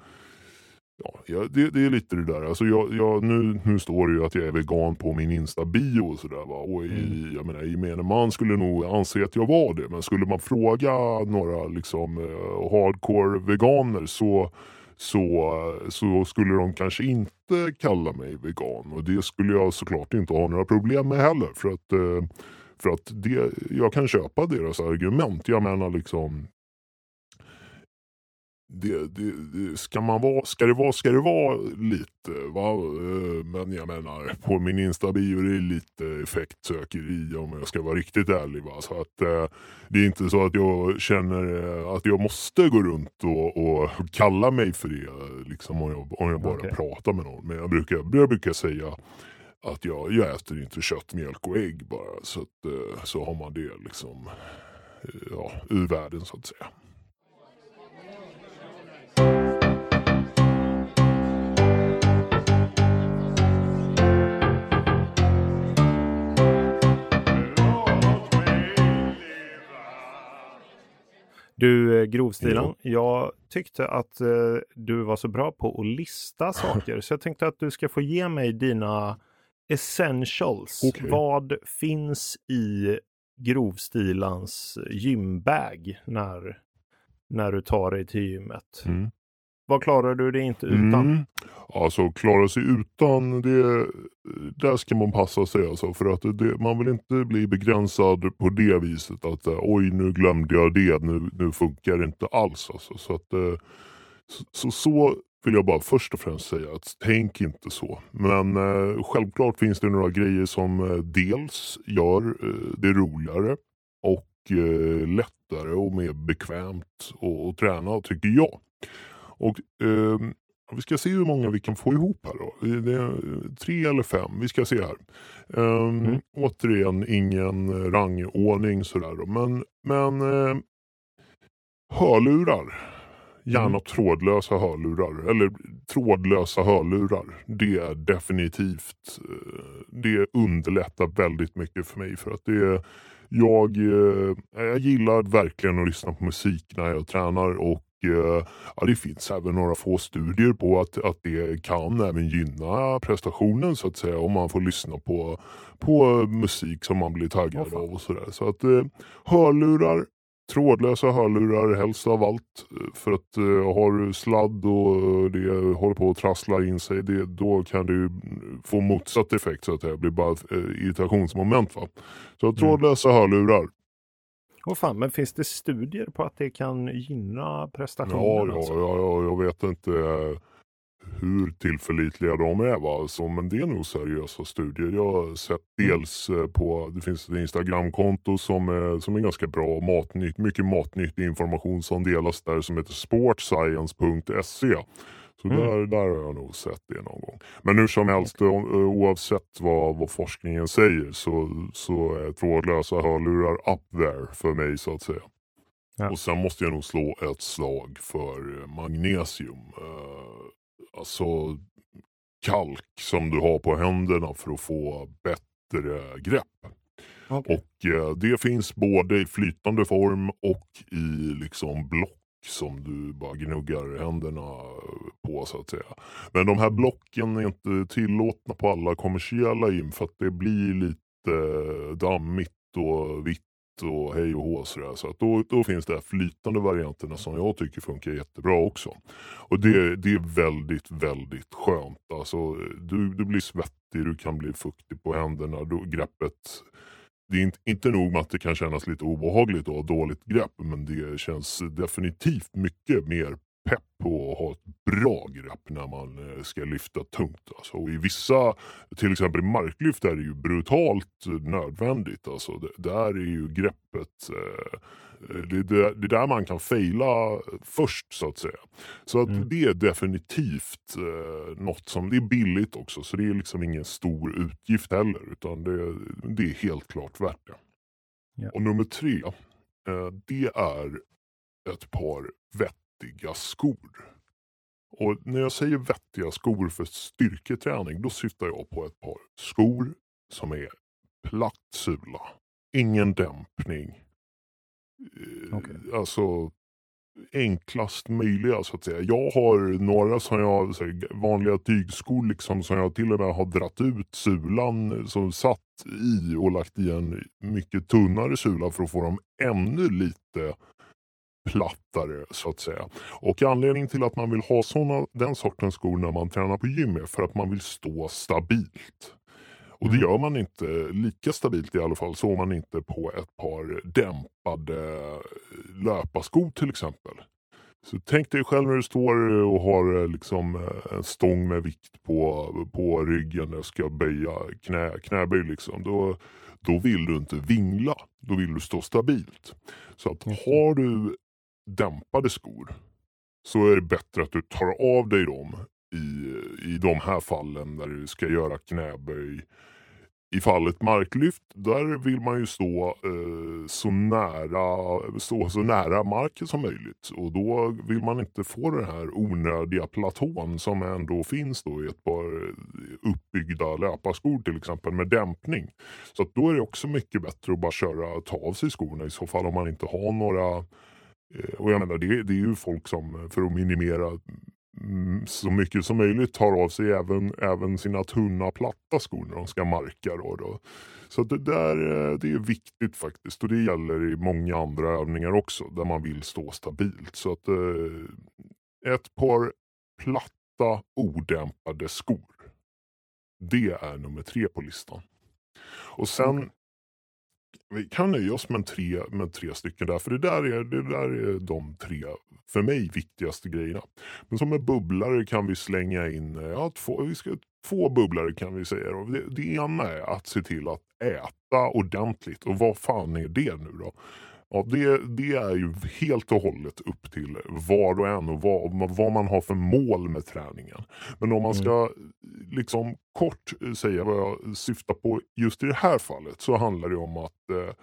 ja, det, det är lite det där. Alltså jag, jag, nu, nu står det ju att jag är vegan på min Insta-bio och sådär. Va? Och i, jag menar, gemene man skulle nog anse att jag var det. Men skulle man fråga några liksom, eh, hardcore veganer så så, så skulle de kanske inte kalla mig vegan. Och det skulle jag såklart inte ha några problem med heller. För att, eh, för att det, jag kan köpa deras argument. Jag menar liksom det, det, det, ska, man vara, ska, det vara, ska det vara lite. Va? Eh, men jag menar på min Insta-bio det är lite effektsökeri om jag ska vara riktigt ärlig. Va? Så att, eh, det är inte så att jag känner eh, att jag måste gå runt och, och kalla mig för det. Liksom, om, jag, om jag bara okay. pratar med någon. Men jag brukar, jag brukar säga att jag, jag äter inte kött, mjölk och ägg bara. Så, att, så har man det liksom ja, ur världen så att säga. Du eh, Grovstilen, ja. jag tyckte att eh, du var så bra på att lista saker så jag tänkte att du ska få ge mig dina essentials. Okay. Vad finns i Grovstilans gymbag när, när du tar dig till gymmet? Mm. Vad klarar du dig inte utan? Mm. Alltså klara sig utan, det, där ska man passa sig alltså. För att det, man vill inte bli begränsad på det viset att eh, oj nu glömde jag det, nu, nu funkar det inte alls. Alltså. Så, att, eh, så, så vill jag bara först och främst säga att tänk inte så. Men eh, självklart finns det några grejer som eh, dels gör eh, det roligare och eh, lättare och mer bekvämt att träna tycker jag. Och eh, vi ska se hur många vi kan få ihop här då. Det är tre eller fem. Vi ska se här. Um, mm. Återigen ingen rangordning sådär då. Men, men uh, hörlurar. Gärna mm. trådlösa hörlurar. Eller trådlösa hörlurar. Det är definitivt. Uh, det underlättar väldigt mycket för mig. För att det jag, uh, jag gillar verkligen att lyssna på musik när jag tränar. Och Eh, ja, det finns även några få studier på att, att det kan även gynna prestationen så att säga om man får lyssna på, på musik som man blir taggad oh, av och sådär. Så att eh, hörlurar, trådlösa hörlurar helst av allt. För att eh, har du sladd och det håller på att trassla in sig det, då kan du få motsatt effekt så att det blir bara eh, irritationsmoment. Va? Så mm. trådlösa mm. hörlurar Oh fan, men finns det studier på att det kan gynna prestationen? Ja, alltså? ja, ja, jag vet inte eh, hur tillförlitliga de är. Va? Så, men det är nog seriösa studier. Jag har sett mm. dels eh, på, det finns ett Instagramkonto som är, som är ganska bra. Matnytt, mycket matnyttig information som delas där som heter sportscience.se. Så mm. där, där har jag nog sett det någon gång. Men hur som helst, okay. oavsett vad, vad forskningen säger så, så är trådlösa hörlurar up there för mig så att säga. Ja. Och sen måste jag nog slå ett slag för magnesium. Alltså kalk som du har på händerna för att få bättre grepp. Okay. Och uh, Det finns både i flytande form och i liksom block som du bara gnuggar händerna på så att säga. Men de här blocken är inte tillåtna på alla kommersiella gym för att det blir lite dammigt och vitt och hej och hå sådär. Så att då, då finns det här flytande varianterna som jag tycker funkar jättebra också. Och det, det är väldigt, väldigt skönt. Alltså, du, du blir svettig, du kan bli fuktig på händerna. Då, greppet det är inte, inte nog med att det kan kännas lite obehagligt att ha dåligt grepp men det känns definitivt mycket mer pepp på att ha ett bra grepp när man eh, ska lyfta tungt. Alltså. Och I vissa, till exempel marklyft, är det ju brutalt nödvändigt. Alltså. Det, där är ju greppet eh, det, det, det är där man kan fejla först så att säga. Så att mm. det är definitivt eh, något som, det är billigt också så det är liksom ingen stor utgift heller utan det, det är helt klart värt det. Ja. Och nummer tre, eh, det är ett par vettiga skor. Och när jag säger vettiga skor för styrketräning då syftar jag på ett par skor som är platt sula. Ingen dämpning, Okay. Alltså enklast möjliga så att säga. Jag har några som jag, vanliga tygskor liksom, som jag till och med har dratt ut sulan som satt i och lagt i en mycket tunnare sula för att få dem ännu lite plattare så att säga. Och anledningen till att man vill ha såna, den sortens skor när man tränar på gym är för att man vill stå stabilt. Och det mm. gör man inte lika stabilt i alla fall, så man inte på ett par dämpade löparskor till exempel. Så tänk dig själv när du står och har eh, liksom eh, en stång med vikt på, på ryggen och ska böja knä, knäböj. Liksom. Då, då vill du inte vingla. Då vill du stå stabilt. Så att har du dämpade skor så är det bättre att du tar av dig dem i, i de här fallen där du ska göra knäböj i fallet marklyft, där vill man ju stå, eh, så, nära, stå så nära marken som möjligt. Och då vill man inte få den här onödiga platån som ändå finns då i ett par uppbyggda löparskor till exempel med dämpning. Så då är det också mycket bättre att bara köra, ta av sig skorna i så fall om man inte har några Eh, och jag menar det, det är ju folk som för att minimera mm, så mycket som möjligt tar av sig även, även sina tunna platta skor när de ska marka. Då, då. Så det där eh, det är viktigt faktiskt och det gäller i många andra övningar också där man vill stå stabilt. Så att eh, ett par platta odämpade skor. Det är nummer tre på listan. Och sen vi kan nöja oss med tre, med tre stycken där. För det där, är, det där är de tre, för mig, viktigaste grejerna. Men som en bubblare kan vi slänga in, ja, två, vi ska, två bubblare kan vi säga. Det, det ena är att se till att äta ordentligt. Och vad fan är det nu då? Ja, det, det, är ju helt och hållet upp till var och en och vad, vad man har för mål med träningen. Men om man mm. ska liksom kort säga vad jag syftar på just i det här fallet så handlar det om att eh,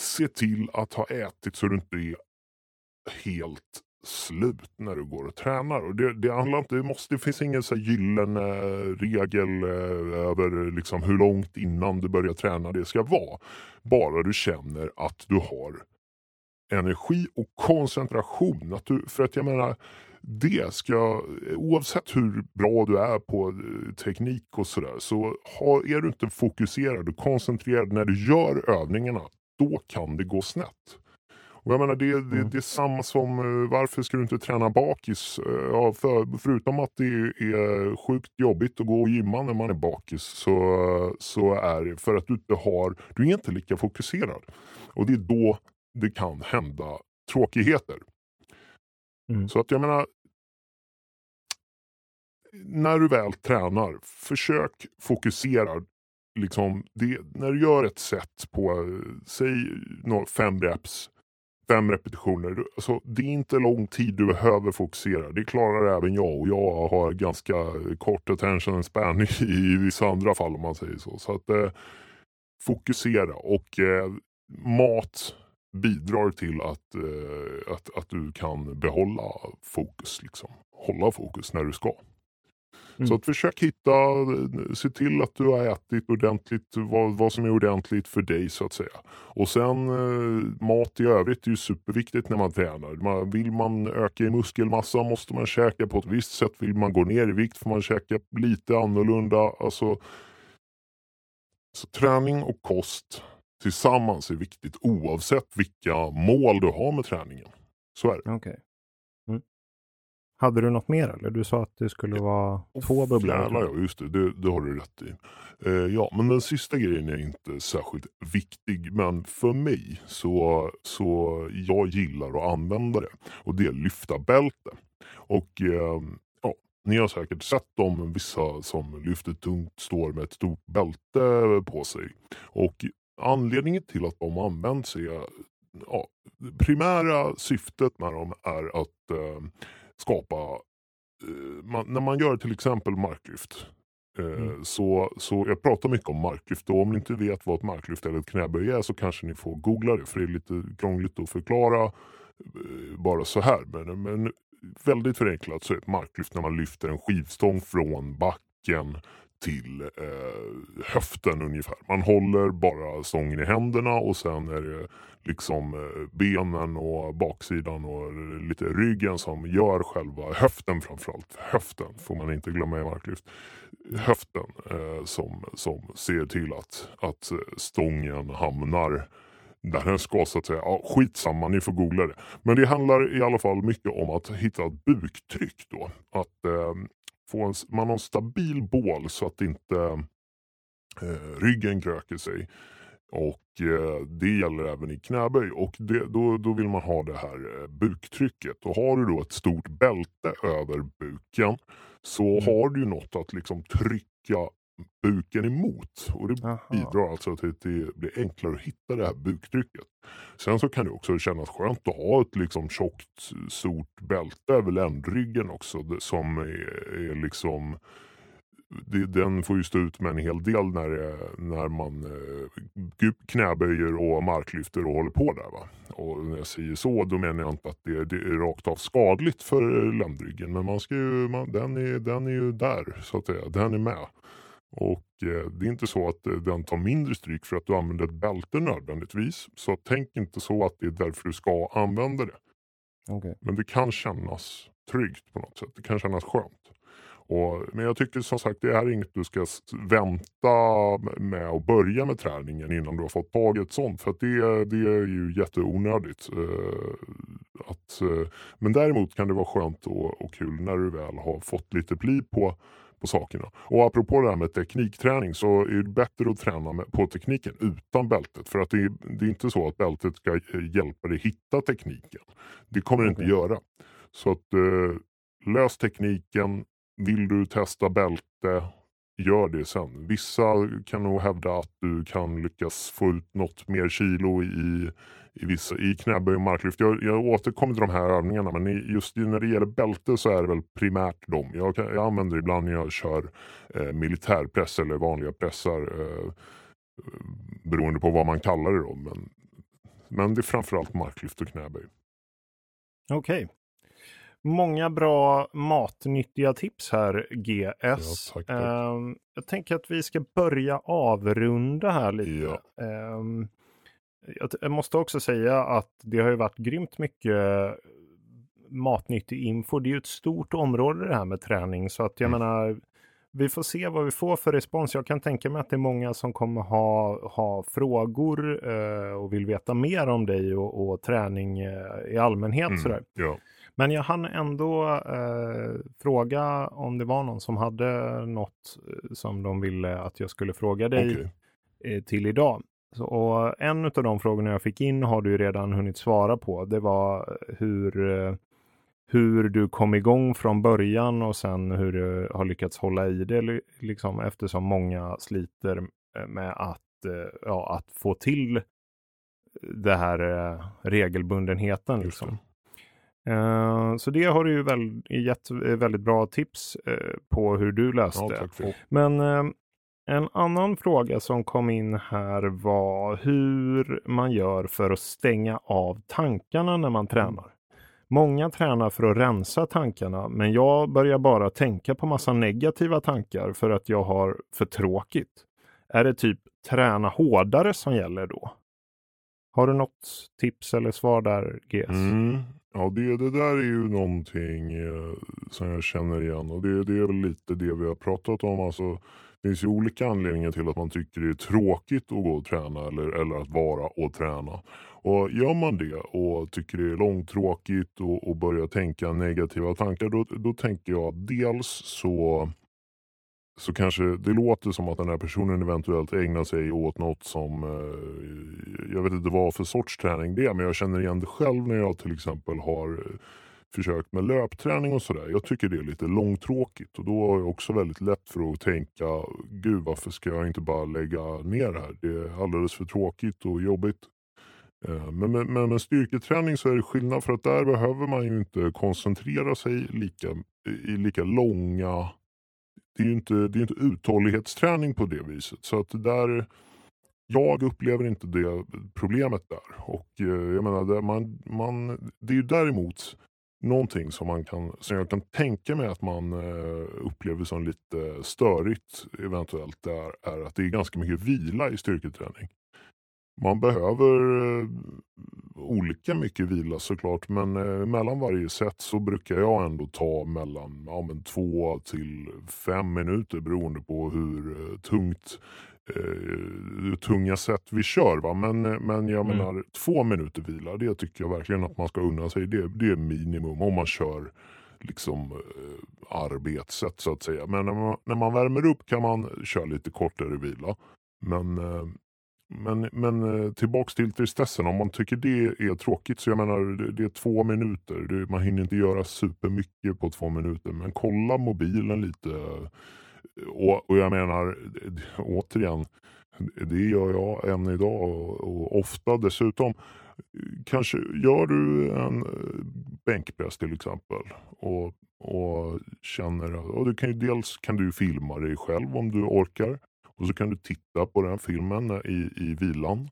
se till att ha ätit så du inte är helt slut när du går och tränar. Och det, det, handlar inte, det, måste, det finns ingen så gyllene regel eh, över liksom hur långt innan du börjar träna det ska vara. Bara du känner att du har energi och koncentration. Att du, för att jag menar, det ska, oavsett hur bra du är på eh, teknik och sådär, så har, är du inte fokuserad och koncentrerad när du gör övningarna, då kan det gå snett. Och jag menar, det, det, mm. det är samma som eh, varför ska du inte träna bakis? Eh, ja, för, förutom att det är sjukt jobbigt att gå och gymma när man är bakis så, så är det för att du inte har, du är inte lika fokuserad. Och det är då det kan hända tråkigheter. Mm. Så att jag menar, när du väl tränar, försök fokusera. Liksom, det, när du gör ett set på, säg fem reps, fem repetitioner. Alltså, det är inte lång tid du behöver fokusera. Det klarar även jag och jag har ganska kort attention span i, vissa andra fall om man säger så. Så att eh, fokusera och eh, mat bidrar till att, eh, att, att du kan behålla fokus. Liksom. Hålla fokus när du ska. Mm. Så att försök hitta, se till att du har ätit ordentligt, vad, vad som är ordentligt för dig så att säga. Och sen eh, mat i övrigt är ju superviktigt när man tränar. Man, vill man öka i muskelmassa måste man käka på ett visst sätt. Vill man gå ner i vikt får man käka lite annorlunda. Alltså, så träning och kost tillsammans är viktigt oavsett vilka mål du har med träningen. Så är det. Okay. Mm. Hade du något mer eller? Du sa att det skulle vara ja, två bubblor. Ja, just det. det. Det har du rätt i. Eh, ja, men den sista grejen är inte särskilt viktig. Men för mig så, så jag gillar att använda det. Och det är lyfta bälte. Och eh, ja, ni har säkert sett dem, vissa som lyfter tungt står med ett stort bälte på sig. Och Anledningen till att de används är ja, primära syftet med dem är att eh, skapa, eh, man, när man gör till exempel marklyft eh, mm. så, så jag pratar mycket om marklyft och om ni inte vet vad ett marklyft eller ett knäböj är så kanske ni får googla det för det är lite krångligt att förklara eh, bara så här. Men, men väldigt förenklat så är ett marklyft när man lyfter en skivstång från backen till eh, höften ungefär. Man håller bara stången i händerna och sen är det liksom eh, benen och baksidan och lite ryggen som gör själva höften framförallt. Höften får man inte glömma i marklyft. Höften eh, som, som ser till att, att eh, stången hamnar där den ska så att säga. Ja, skitsamma, ni får googla det. Men det handlar i alla fall mycket om att hitta ett buktryck då. Att eh, få en, man har en stabil bål så att inte eh, ryggen kröker sig. Och eh, det gäller även i knäböj och det, då, då vill man ha det här eh, buktrycket. Och har du då ett stort bälte över buken så Mm. har du något att liksom trycka buken emot. Och det Aha. bidrar alltså till att det blir enklare att hitta det här buktrycket. Sen så kan det också kännas skönt att ha ett liksom tjockt stort bälte över ländryggen också. Som är, är liksom den får ju stå ut med en hel del när, när man eh, knäböjer och marklyfter och håller på där. Va? Och när jag säger så då menar jag inte att det, det är rakt av skadligt för ländryggen. Men man ska ju, man, den, är, den är ju där så att säga. Den är med. Och eh, det är inte så att eh, den tar mindre stryk för att du använder ett bälte nödvändigtvis. Så tänk inte så att det är därför du ska använda det. Okej. Men det kan kännas tryggt på något sätt. Det kan kännas skönt. Och, men jag tycker som sagt det är inget du ska vänta med att börja med träningen innan du har fått tag i ett sånt. För det, det är ju jätteonödigt. Eh, att, eh, men däremot kan det vara skönt och, och kul när du väl har fått lite pli på, på sakerna. Och apropå det här med teknikträning så är det bättre att träna på tekniken utan bältet. För att det, är- det är inte så att bältet ska eh, hjälpa dig hitta tekniken. Det kommer det inte Okej. göra. Så att eh, lös tekniken. Vill du testa bälte, gör det sen. Vissa kan nog hävda att du kan lyckas få ut något mer kilo i, i, vissa, i knäböj och marklyft. Jag, jag återkommer till de här övningarna men just när det gäller bälte så är det väl primärt dem. Jag, kan, jag använder det ibland när jag kör eh, militärpress eller vanliga pressar. Eh, beroende på vad man kallar det då. Men, men det är framförallt marklyft och knäböj. Okej. Många bra matnyttiga tips här, GS. Ja, tack, tack. Ehm, jag tänker att vi ska börja avrunda här lite. Ja. Jag, jag måste också säga att det har ju varit grymt mycket matnyttig info. Det är ju ett stort område det här med träning. Så att jag Mm. menar, vi får se vad vi får för respons. Jag kan tänka mig att det är många som kommer ha, ha frågor eh, och vill veta mer om dig och, och träning eh, i allmänhet. Mm, Sådär. ja. Men jag hann ändå eh, fråga om det var någon som hade något eh, som de ville att jag skulle fråga dig Okej. eh, till idag. Så, och en av de frågorna jag fick in har du redan hunnit svara på. Det var hur, eh, hur du kom igång från början och sen hur du har lyckats hålla i det li- liksom, eftersom många sliter med att, ja, att få till det här regelbundenheten. Liksom. Eh, så det har du ju väl, gett eh, väldigt bra tips eh, på hur du löste. Ja. Men en annan fråga som kom in här var hur man gör för att stänga av tankarna när man tränar. Många tränar för att rensa tankarna, men jag börjar bara tänka på massa negativa tankar för att jag har för tråkigt. Är det typ träna hårdare som gäller då? Har du något tips eller svar där, GS? Mm. Ja, det, det där är ju någonting eh, som jag känner igen och det, det är väl lite det vi har pratat om. Alltså, det finns ju olika anledningar till att man tycker det är tråkigt att gå och träna eller, eller att vara och träna. Och gör man det och tycker det är långtråkigt och, och börjar tänka negativa tankar då, då tänker jag att dels så så kanske det låter som att den här personen eventuellt ägnar sig åt något som, eh, jag vet inte vad för sorts träning det är, men jag känner igen det själv när jag till exempel har eh, försökt med löpträning och sådär. Jag tycker det är lite långtråkigt och då är jag också väldigt lätt för att tänka, gud varför ska jag inte bara lägga ner det här? Det är alldeles för tråkigt och jobbigt. Eh, men med, med, med styrketräning så är det skillnad för att där behöver man ju inte koncentrera sig lika, i lika långa det är ju inte, det är inte uthållighetsträning på det viset. Så att där, jag upplever inte det problemet där. Och eh, jag menar, det, man, man, det är ju däremot någonting som, man kan, som jag kan tänka mig att man eh, upplever som lite störigt eventuellt är, är att det är ganska mycket vila i styrketräning. Man behöver eh, olika mycket vila såklart men eh, mellan varje set så brukar jag ändå ta mellan ja, men två till fem minuter beroende på hur eh, tungt hur tunga set vi kör. Va? Men, men jag Mm. menar två minuter vila det tycker jag verkligen att man ska unna sig. Det, det är minimum om man kör liksom eh, arbetssätt så att säga. Men när man, när man värmer upp kan man köra lite kortare vila. Men eh, men, men eh, tillbaks till tristessen, om man tycker det är tråkigt så jag menar det, det är två minuter. Det, man hinner inte göra supermycket på två minuter. Men kolla mobilen lite. Eh, och, och jag menar återigen, det gör jag än idag och, och ofta dessutom. Kanske gör du en eh, bänkpress till exempel och, och känner och du kan ju, dels kan du filma dig själv om du orkar. Och så kan du titta på den filmen eh, i, i vilan.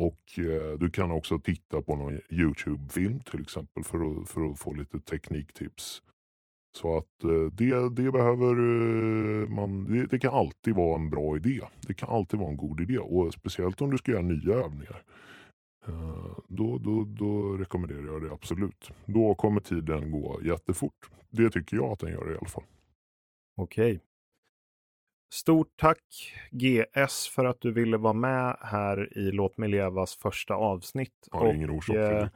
Och eh, du kan också titta på någon Youtube-film till exempel för att, för att få lite tekniktips. Så att eh, det, det behöver eh, man, det, det, kan alltid vara en bra idé. Det kan alltid vara en god idé och speciellt om du ska göra nya övningar. Eh, då, då, då rekommenderar jag det absolut. Då kommer tiden gå jättefort. Det tycker jag att den gör i alla fall. Okej. Stort tack GS för att du ville vara med här i Låt mig levas första avsnitt. Ja, ingen orsak eh,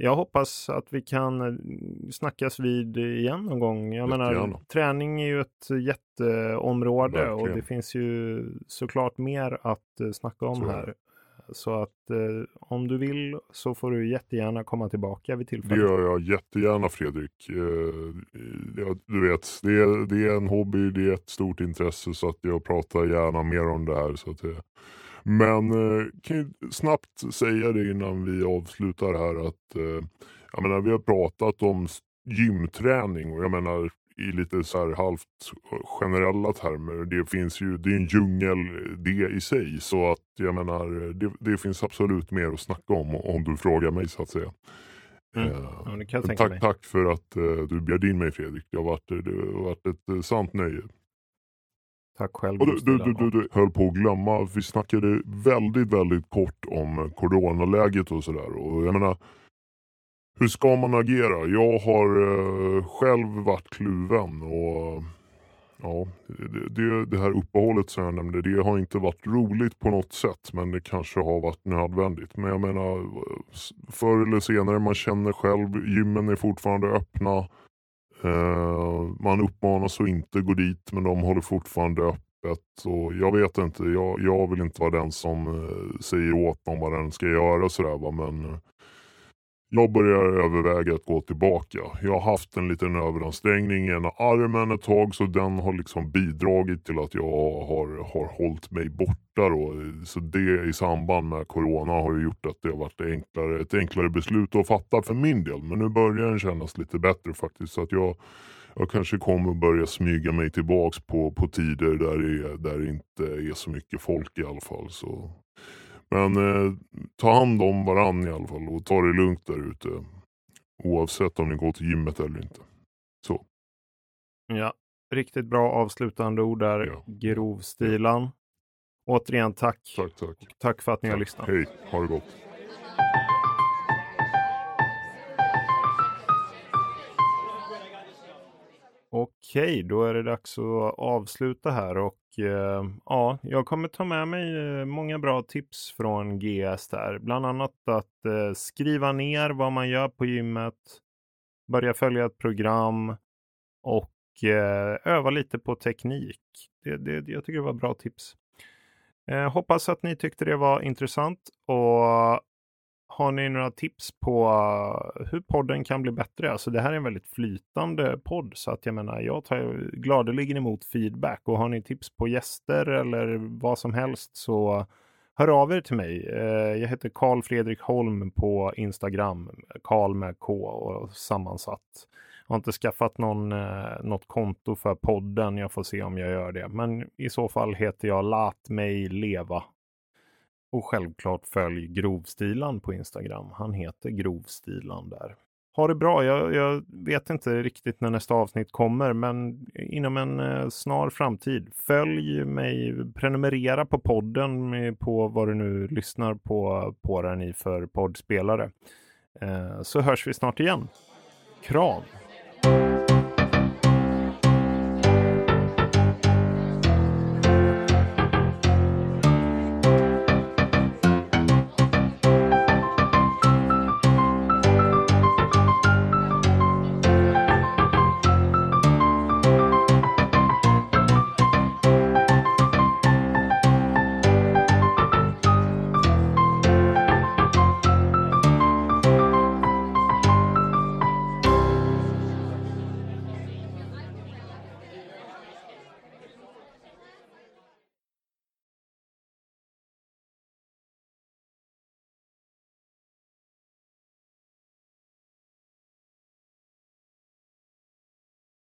jag hoppas att vi kan eh, snackas vid igen någon gång. Jag menar, träning är ju ett jätteområde Verkligen. och det finns ju såklart mer att eh, snacka om så. här. Så att eh, om du vill så får du jättegärna komma tillbaka vid tillfälle. Det gör jag jättegärna Fredrik. Eh, du vet, det är, det är en hobby, det är ett stort intresse så att jag pratar gärna mer om det här. Så att det, men eh, kan ju snabbt säga det innan vi avslutar här att eh, jag menar, vi har pratat om gymträning och jag menar i lite så här halvt generella termer. Det finns ju, det är en djungel det i sig. Så att jag menar, det, det finns absolut mer att snacka om om du frågar mig så att säga. Mm. Uh, ja, tack, mig. tack för att uh, du bjöd in mig Fredrik. Det har varit, det har varit ett uh, sant nöje. Tack själv. Du, du, du, du höll på att glömma, vi snackade väldigt, väldigt kort om coronaläget och sådär. Och jag menar, hur ska man agera? Jag har eh, själv varit kluven och ja, det, det, det, här uppehållet som jag nämnde, det har inte varit roligt på något sätt men det kanske har varit nödvändigt. Men jag menar, förr eller senare, man känner själv, gymmen är fortfarande öppna. Eh, man uppmanas att inte gå dit men de håller fortfarande öppet. Och jag vet inte, jag, jag vill inte vara den som eh, säger åt dem vad den ska göra. Sådär, va? Men eh, jag börjar överväga att gå tillbaka. Jag har haft en liten överansträngning i ena armen ett tag så den har liksom bidragit till att jag har, har hållit mig borta. Då. Så det i samband med Corona har ju gjort att det har varit enklare, ett enklare beslut att fatta för min del. Men nu börjar den kännas lite bättre faktiskt. Så att jag, jag kanske kommer börja smyga mig tillbaks på, på tider där det, där det inte är så mycket folk i alla fall. Så men eh, ta hand om varandra i alla fall och ta det lugnt där ute. Oavsett om ni går till gymmet eller inte. Så. Ja, riktigt bra avslutande ord där. Ja. Grovstilan. Återigen tack. Tack, tack. Tack för att ni tack. har lyssnat. Hej, ha det gott. Okej, då är det dags att avsluta här och Eh, ja, jag kommer ta med mig eh, många bra tips från GS där. Bland annat att eh, skriva ner vad man gör på gymmet, börja följa ett program och öva lite på teknik. Det, det, jag tycker det var bra tips. Eh, hoppas att ni tyckte det var intressant och har ni några tips på eh, hur podden kan bli bättre? Alltså det här är en väldigt flytande podd så att jag menar, jag tar gladeligen emot feedback och har ni tips på gäster eller vad som helst så hör av er till mig. Eh, jag heter Karl Fredrik Holm på Instagram, Karl med K och sammansatt. Jag har inte skaffat någon, eh, något konto för podden. Jag får se om jag gör det. Men i så fall heter jag Lat mig leva och självklart följ Grovstilan på Instagram. Han heter Grovstilan där. Ha det bra. Jag, jag, vet inte riktigt när nästa avsnitt kommer, men inom en eh, snar framtid. Följ mig, prenumerera på podden på vad du nu lyssnar på, på den i för poddspelare. Eh, så hörs vi snart igen. Kram!